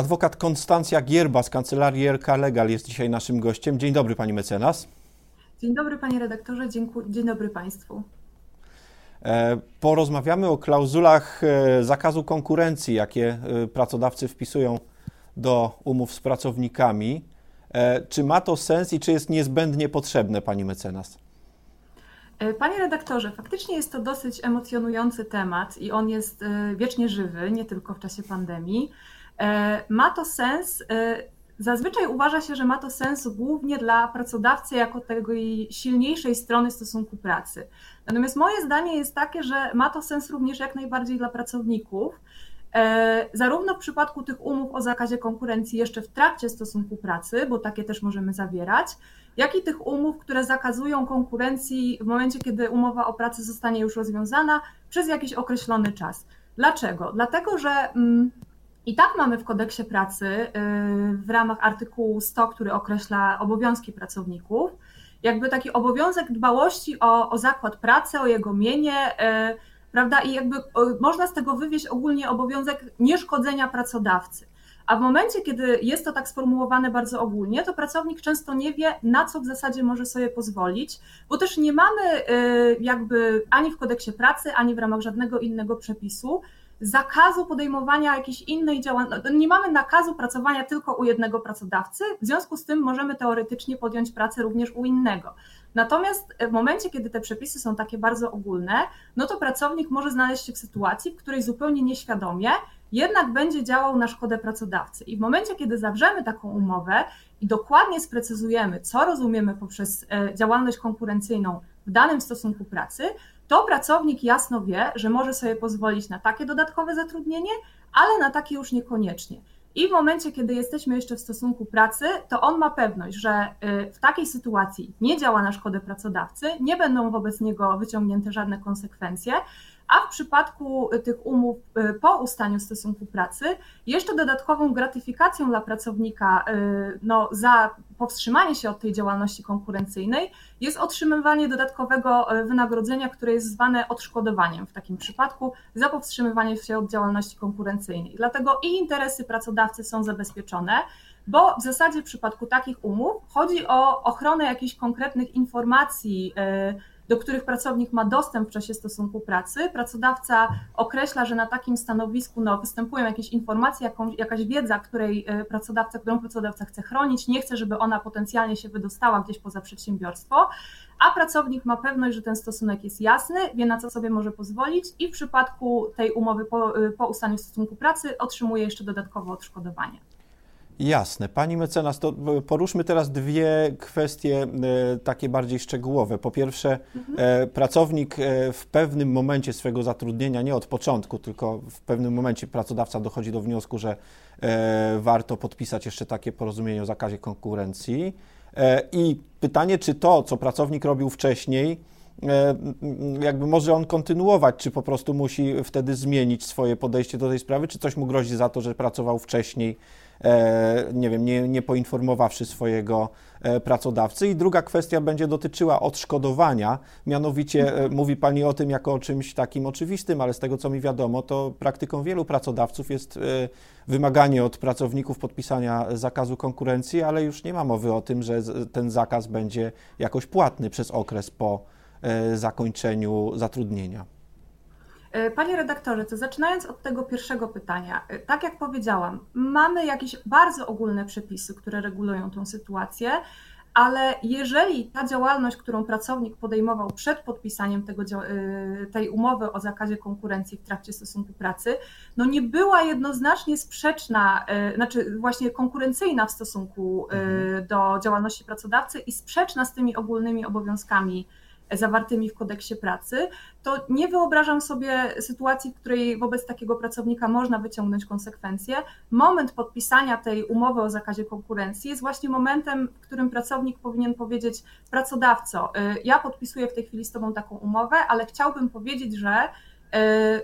Adwokat Konstancja Gierba z kancelarii RK Legal jest dzisiaj naszym gościem. Dzień dobry pani mecenas. Dzień dobry panie redaktorze, dzień dobry państwu. E, porozmawiamy o klauzulach e, zakazu konkurencji, jakie e, pracodawcy wpisują do umów z pracownikami. Czy ma to sens i czy jest niezbędnie potrzebne, pani mecenas? Panie redaktorze, faktycznie jest to dosyć emocjonujący temat i on jest wiecznie żywy, nie tylko w czasie pandemii. Ma to sens. Zazwyczaj uważa się, że ma to sens głównie dla pracodawcy jako tej silniejszej strony stosunku pracy. Natomiast moje zdanie jest takie, że ma to sens również jak najbardziej dla pracowników. E, zarówno w przypadku tych umów o zakazie konkurencji jeszcze w trakcie stosunku pracy, bo takie też możemy zawierać, jak i tych umów, które zakazują konkurencji w momencie, kiedy umowa o pracę zostanie już rozwiązana przez jakiś określony czas. Dlaczego? Dlatego, że mm, i tak mamy w kodeksie pracy y, w ramach artykułu 100, który określa obowiązki pracowników, jakby taki obowiązek dbałości o, o zakład pracy, o jego mienie, y, prawda? I jakby można z tego wywieźć ogólnie obowiązek nieszkodzenia pracodawcy. A w momencie, kiedy jest to tak sformułowane bardzo ogólnie, to pracownik często nie wie, na co w zasadzie może sobie pozwolić, bo też nie mamy y, jakby ani w kodeksie pracy, ani w ramach żadnego innego przepisu zakazu podejmowania jakiejś innej działalności. No, nie mamy nakazu pracowania tylko u jednego pracodawcy, w związku z tym możemy teoretycznie podjąć pracę również u innego. Natomiast w momencie, kiedy te przepisy są takie bardzo ogólne, no to pracownik może znaleźć się w sytuacji, w której zupełnie nieświadomie jednak będzie działał na szkodę pracodawcy. I w momencie, kiedy zawrzemy taką umowę i dokładnie sprecyzujemy, co rozumiemy poprzez e, działalność konkurencyjną w danym stosunku pracy, to pracownik jasno wie, że może sobie pozwolić na takie dodatkowe zatrudnienie, ale na takie już niekoniecznie. I w momencie, kiedy jesteśmy jeszcze w stosunku pracy, to on ma pewność, że y, w takiej sytuacji nie działa na szkodę pracodawcy, nie będą wobec niego wyciągnięte żadne konsekwencje, a w przypadku tych umów y, po ustaniu stosunku pracy, jeszcze dodatkową gratyfikacją dla pracownika y, no, za powstrzymanie się od tej działalności konkurencyjnej jest otrzymywanie dodatkowego y, wynagrodzenia, które jest zwane odszkodowaniem w takim przypadku za powstrzymywanie się od działalności konkurencyjnej. Dlatego i interesy pracodawcy są zabezpieczone, bo w zasadzie w przypadku takich umów chodzi o ochronę jakichś konkretnych informacji, do których pracownik ma dostęp w czasie stosunku pracy. Pracodawca określa, że na takim stanowisku no, występują jakieś informacje, jakąś, jakaś wiedza, której e, pracodawca, którą pracodawca chce chronić, nie chce, żeby ona potencjalnie się wydostała gdzieś poza przedsiębiorstwo, a pracownik ma pewność, że ten stosunek jest jasny, wie na co sobie może pozwolić i w przypadku tej umowy po, e, po ustaniu stosunku pracy otrzymuje jeszcze dodatkowe odszkodowanie. Jasne. Pani mecenas, to poruszmy teraz dwie kwestie e, takie bardziej szczegółowe. Po pierwsze, mhm. e, pracownik e, w pewnym momencie swojego zatrudnienia, nie od początku, tylko w pewnym momencie pracodawca dochodzi do wniosku, że warto podpisać jeszcze takie porozumienie o zakazie konkurencji. I pytanie, czy to, co pracownik robił wcześniej, jakby może on kontynuować, czy po prostu musi wtedy zmienić swoje podejście do tej sprawy, czy coś mu grozi za to, że pracował wcześniej E, nie wiem, nie, nie poinformowawszy swojego e, pracodawcy. I druga kwestia będzie dotyczyła odszkodowania, mianowicie e, mówi Pani o tym jako o czymś takim oczywistym, ale z tego co mi wiadomo, to praktyką wielu pracodawców jest wymaganie od pracowników podpisania zakazu konkurencji, ale już nie ma mowy o tym, że ten zakaz będzie jakoś płatny przez okres po zakończeniu zatrudnienia. E, panie redaktorze, to zaczynając od tego pierwszego pytania, e, tak jak powiedziałam, mamy jakieś bardzo ogólne przepisy, które regulują tę sytuację, ale jeżeli ta działalność, którą pracownik podejmował przed podpisaniem tego, e, tej umowy o zakazie konkurencji w trakcie stosunku pracy, no nie była jednoznacznie sprzeczna, znaczy właśnie konkurencyjna w stosunku mhm. do działalności pracodawcy i sprzeczna z tymi ogólnymi obowiązkami zawartymi w kodeksie pracy, to nie wyobrażam sobie sytuacji, w której wobec takiego pracownika można wyciągnąć konsekwencje. Moment podpisania tej umowy o zakazie konkurencji jest właśnie momentem, w którym pracownik powinien powiedzieć pracodawco, y, ja podpisuję w tej chwili z Tobą taką umowę, ale chciałbym powiedzieć, że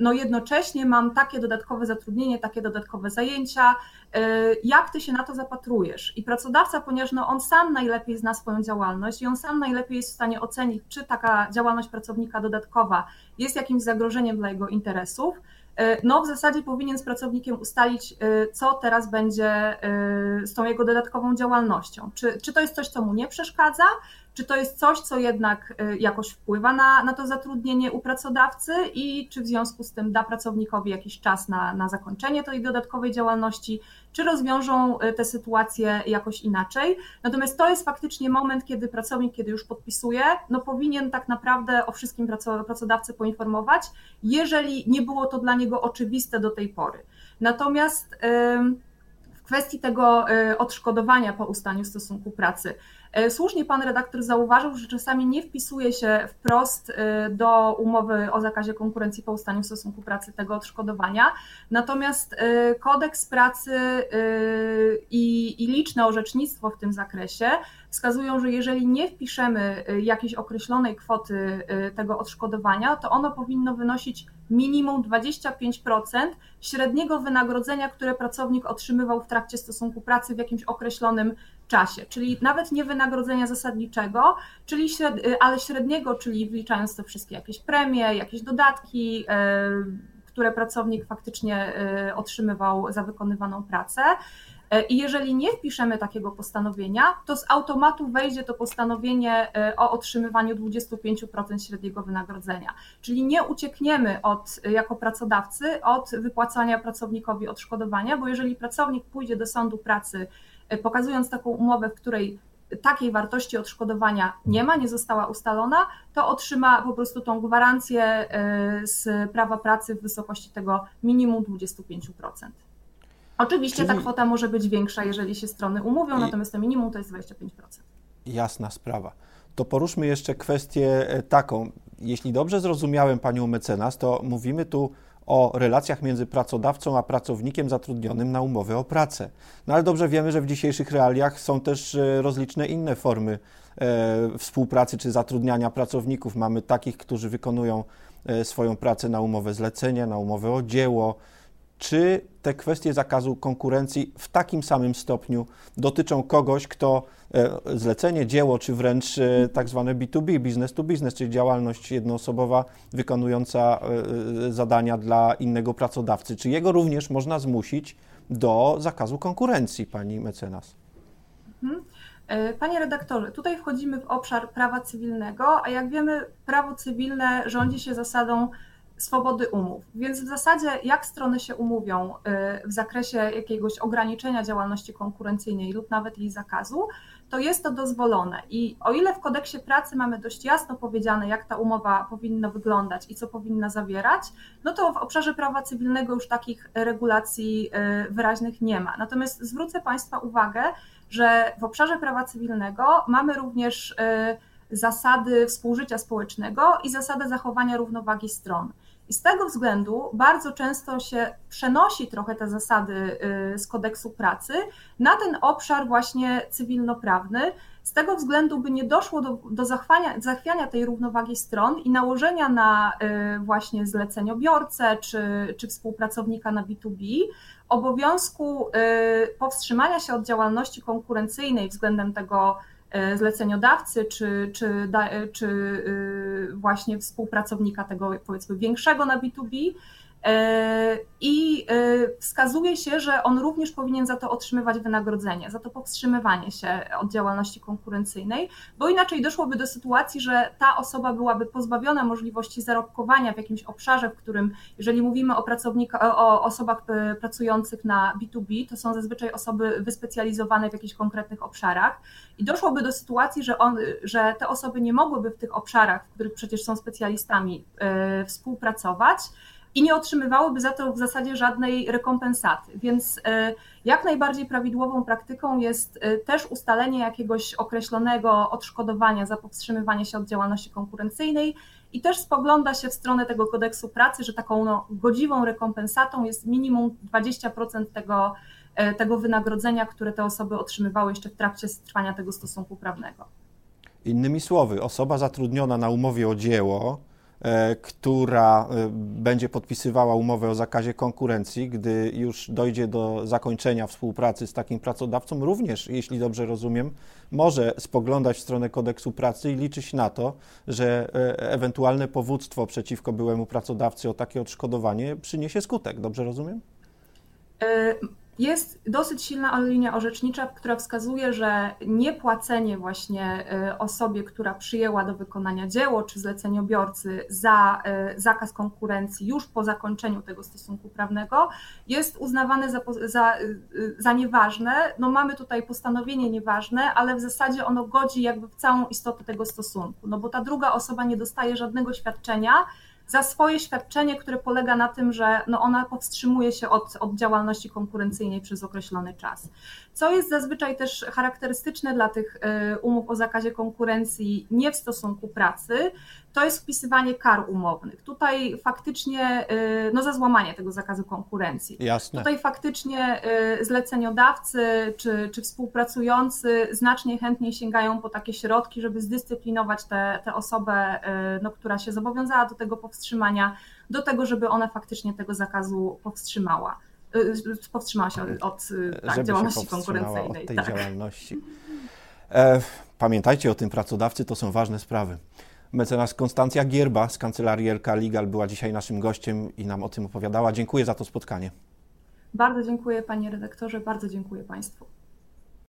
no jednocześnie mam takie dodatkowe zatrudnienie, takie dodatkowe zajęcia, e, jak ty się na to zapatrujesz? I pracodawca, ponieważ no on sam najlepiej zna swoją działalność i on sam najlepiej jest w stanie ocenić, czy taka działalność pracownika dodatkowa jest jakimś zagrożeniem dla jego interesów, no w zasadzie powinien z pracownikiem ustalić, co teraz będzie z tą jego dodatkową działalnością. Czy, czy to jest coś, co mu nie przeszkadza, czy to jest coś, co jednak y, jakoś wpływa na, na to zatrudnienie u pracodawcy i czy w związku z tym da pracownikowi jakiś czas na, na zakończenie tej dodatkowej działalności, czy rozwiążą y, te sytuacje jakoś inaczej. Natomiast to jest faktycznie moment, kiedy pracownik, kiedy już podpisuje, no powinien tak naprawdę o wszystkim pracodawcy poinformować, jeżeli nie było to dla niego oczywiste do tej pory. Natomiast w kwestii tego y, odszkodowania po ustaniu stosunku pracy, słusznie pan redaktor zauważył, że czasami nie wpisuje się wprost e, do umowy o zakazie konkurencji po ustaniu stosunku pracy tego odszkodowania. Natomiast e, kodeks pracy i, i liczne orzecznictwo w tym zakresie wskazują, że jeżeli nie wpiszemy jakiejś określonej kwoty tego odszkodowania, to ono powinno wynosić minimum 25% średniego wynagrodzenia, które pracownik otrzymywał w trakcie stosunku pracy w jakimś określonym czasie, czyli nawet nie wynagrodzenia zasadniczego, czyli śred, y, ale średniego, czyli wliczając te wszystkie jakieś premie, jakieś dodatki, y, które pracownik faktycznie y, otrzymywał za wykonywaną pracę. I jeżeli nie wpiszemy takiego postanowienia, to z automatu wejdzie to postanowienie o otrzymywaniu 25% średniego wynagrodzenia. Czyli nie uciekniemy od, jako pracodawcy od wypłacania pracownikowi odszkodowania, bo jeżeli pracownik pójdzie do sądu pracy E, pokazując taką umowę, w której takiej wartości odszkodowania nie ma, nie została ustalona, to otrzyma po prostu tą gwarancję e, z prawa pracy w wysokości tego minimum 25%. Oczywiście Czyli... ta kwota może być większa, jeżeli się strony umówią, I... natomiast to minimum to jest 25%. Jasna sprawa. To poruszmy jeszcze kwestię e, taką. Jeśli dobrze zrozumiałem panią mecenas, to mówimy tu o relacjach między pracodawcą a pracownikiem zatrudnionym na umowę o pracę. No ale dobrze wiemy, że w dzisiejszych realiach są też e, rozliczne inne formy e, współpracy czy zatrudniania pracowników. Mamy takich, którzy wykonują e, swoją pracę na umowę zlecenia, na umowę o dzieło, czy te kwestie zakazu konkurencji w takim samym stopniu dotyczą kogoś, kto e, zlecenie, dzieło, czy wręcz e, tak zwane B2B, business to business, czyli działalność jednoosobowa wykonująca e, zadania dla innego pracodawcy. Czy jego również można zmusić do zakazu konkurencji, pani mecenas? Mhm. Panie redaktorze, tutaj wchodzimy w obszar prawa cywilnego, a jak wiemy, prawo cywilne rządzi się zasadą swobody umów. Więc w zasadzie, jak strony się umówią y, w zakresie jakiegoś ograniczenia działalności konkurencyjnej lub nawet jej zakazu, to jest to dozwolone. I o ile w kodeksie pracy mamy dość jasno powiedziane, jak ta umowa powinna wyglądać i co powinna zawierać, no to w obszarze prawa cywilnego już takich regulacji y, wyraźnych nie ma. Natomiast zwrócę Państwa uwagę, że w obszarze prawa cywilnego mamy również y, zasady współżycia społecznego i zasadę zachowania równowagi stron. I z tego względu bardzo często się przenosi trochę te zasady y, z kodeksu pracy na ten obszar właśnie cywilnoprawny, z tego względu, by nie doszło do, do zachwania, zachwiania tej równowagi stron i nałożenia na y, właśnie zleceniobiorcę czy, czy współpracownika na B2B obowiązku y, powstrzymania się od działalności konkurencyjnej względem tego zleceniodawcy, czy, czy, czy y, właśnie współpracownika tego powiedzmy większego na B2B, E, I e, wskazuje się, że on również powinien za to otrzymywać wynagrodzenie, za to powstrzymywanie się od działalności konkurencyjnej, bo inaczej doszłoby do sytuacji, że ta osoba byłaby pozbawiona możliwości zarobkowania w jakimś obszarze, w którym, jeżeli mówimy o o osobach e, pracujących na B2B, to są zazwyczaj osoby wyspecjalizowane w jakichś konkretnych obszarach. I doszłoby do sytuacji, że, on, że te osoby nie mogłyby w tych obszarach, w których przecież są specjalistami, współpracować i nie otrzymywałyby za to w zasadzie żadnej rekompensaty. Więc e, jak najbardziej prawidłową praktyką jest e, też ustalenie jakiegoś określonego odszkodowania za powstrzymywanie się od działalności konkurencyjnej i też spogląda się w stronę tego kodeksu pracy, że taką no, godziwą rekompensatą jest minimum 20% tego, e, tego wynagrodzenia, które te osoby otrzymywały jeszcze w trakcie trwania tego stosunku prawnego. Innymi słowy, osoba zatrudniona na umowie o dzieło która e, będzie podpisywała umowę o zakazie konkurencji, gdy już dojdzie do zakończenia współpracy z takim pracodawcą, również, jeśli dobrze rozumiem, może spoglądać w stronę kodeksu pracy i liczyć na to, że ewentualne powództwo przeciwko byłemu pracodawcy o takie odszkodowanie przyniesie skutek. Dobrze rozumiem? Jest dosyć silna linia orzecznicza, która wskazuje, że niepłacenie właśnie e, osobie, która przyjęła do wykonania dzieło, czy zleceniobiorcy za e, zakaz konkurencji już po zakończeniu tego stosunku prawnego, jest uznawane za, za, e, za nieważne. No mamy tutaj postanowienie nieważne, ale w zasadzie ono godzi jakby w całą istotę tego stosunku, no bo ta druga osoba nie dostaje żadnego świadczenia, za swoje świadczenie, które polega na tym, że no ona powstrzymuje się od, od działalności konkurencyjnej przez określony czas. Co jest zazwyczaj też charakterystyczne dla tych e, umów o zakazie konkurencji nie w stosunku pracy, to jest wpisywanie kar umownych. Tutaj faktycznie, e, no za złamanie tego zakazu konkurencji. Jasne. Tutaj faktycznie e, zleceniodawcy czy, czy współpracujący znacznie chętniej sięgają po takie środki, żeby zdyscyplinować tę osobę, no, która się zobowiązała do tego powstrzymania, do tego, żeby ona faktycznie tego zakazu powstrzymała. Y, powstrzymała się od, y, tak, działalności konkurencyjnej. Od tej tak. działalności. E, pamiętajcie o tym, pracodawcy to są ważne sprawy. Mecenas Konstancja Gierba z kancelarii LK Legal była dzisiaj naszym gościem i nam o tym opowiadała. Dziękuję za to spotkanie. Bardzo dziękuję panie redaktorze, bardzo dziękuję państwu.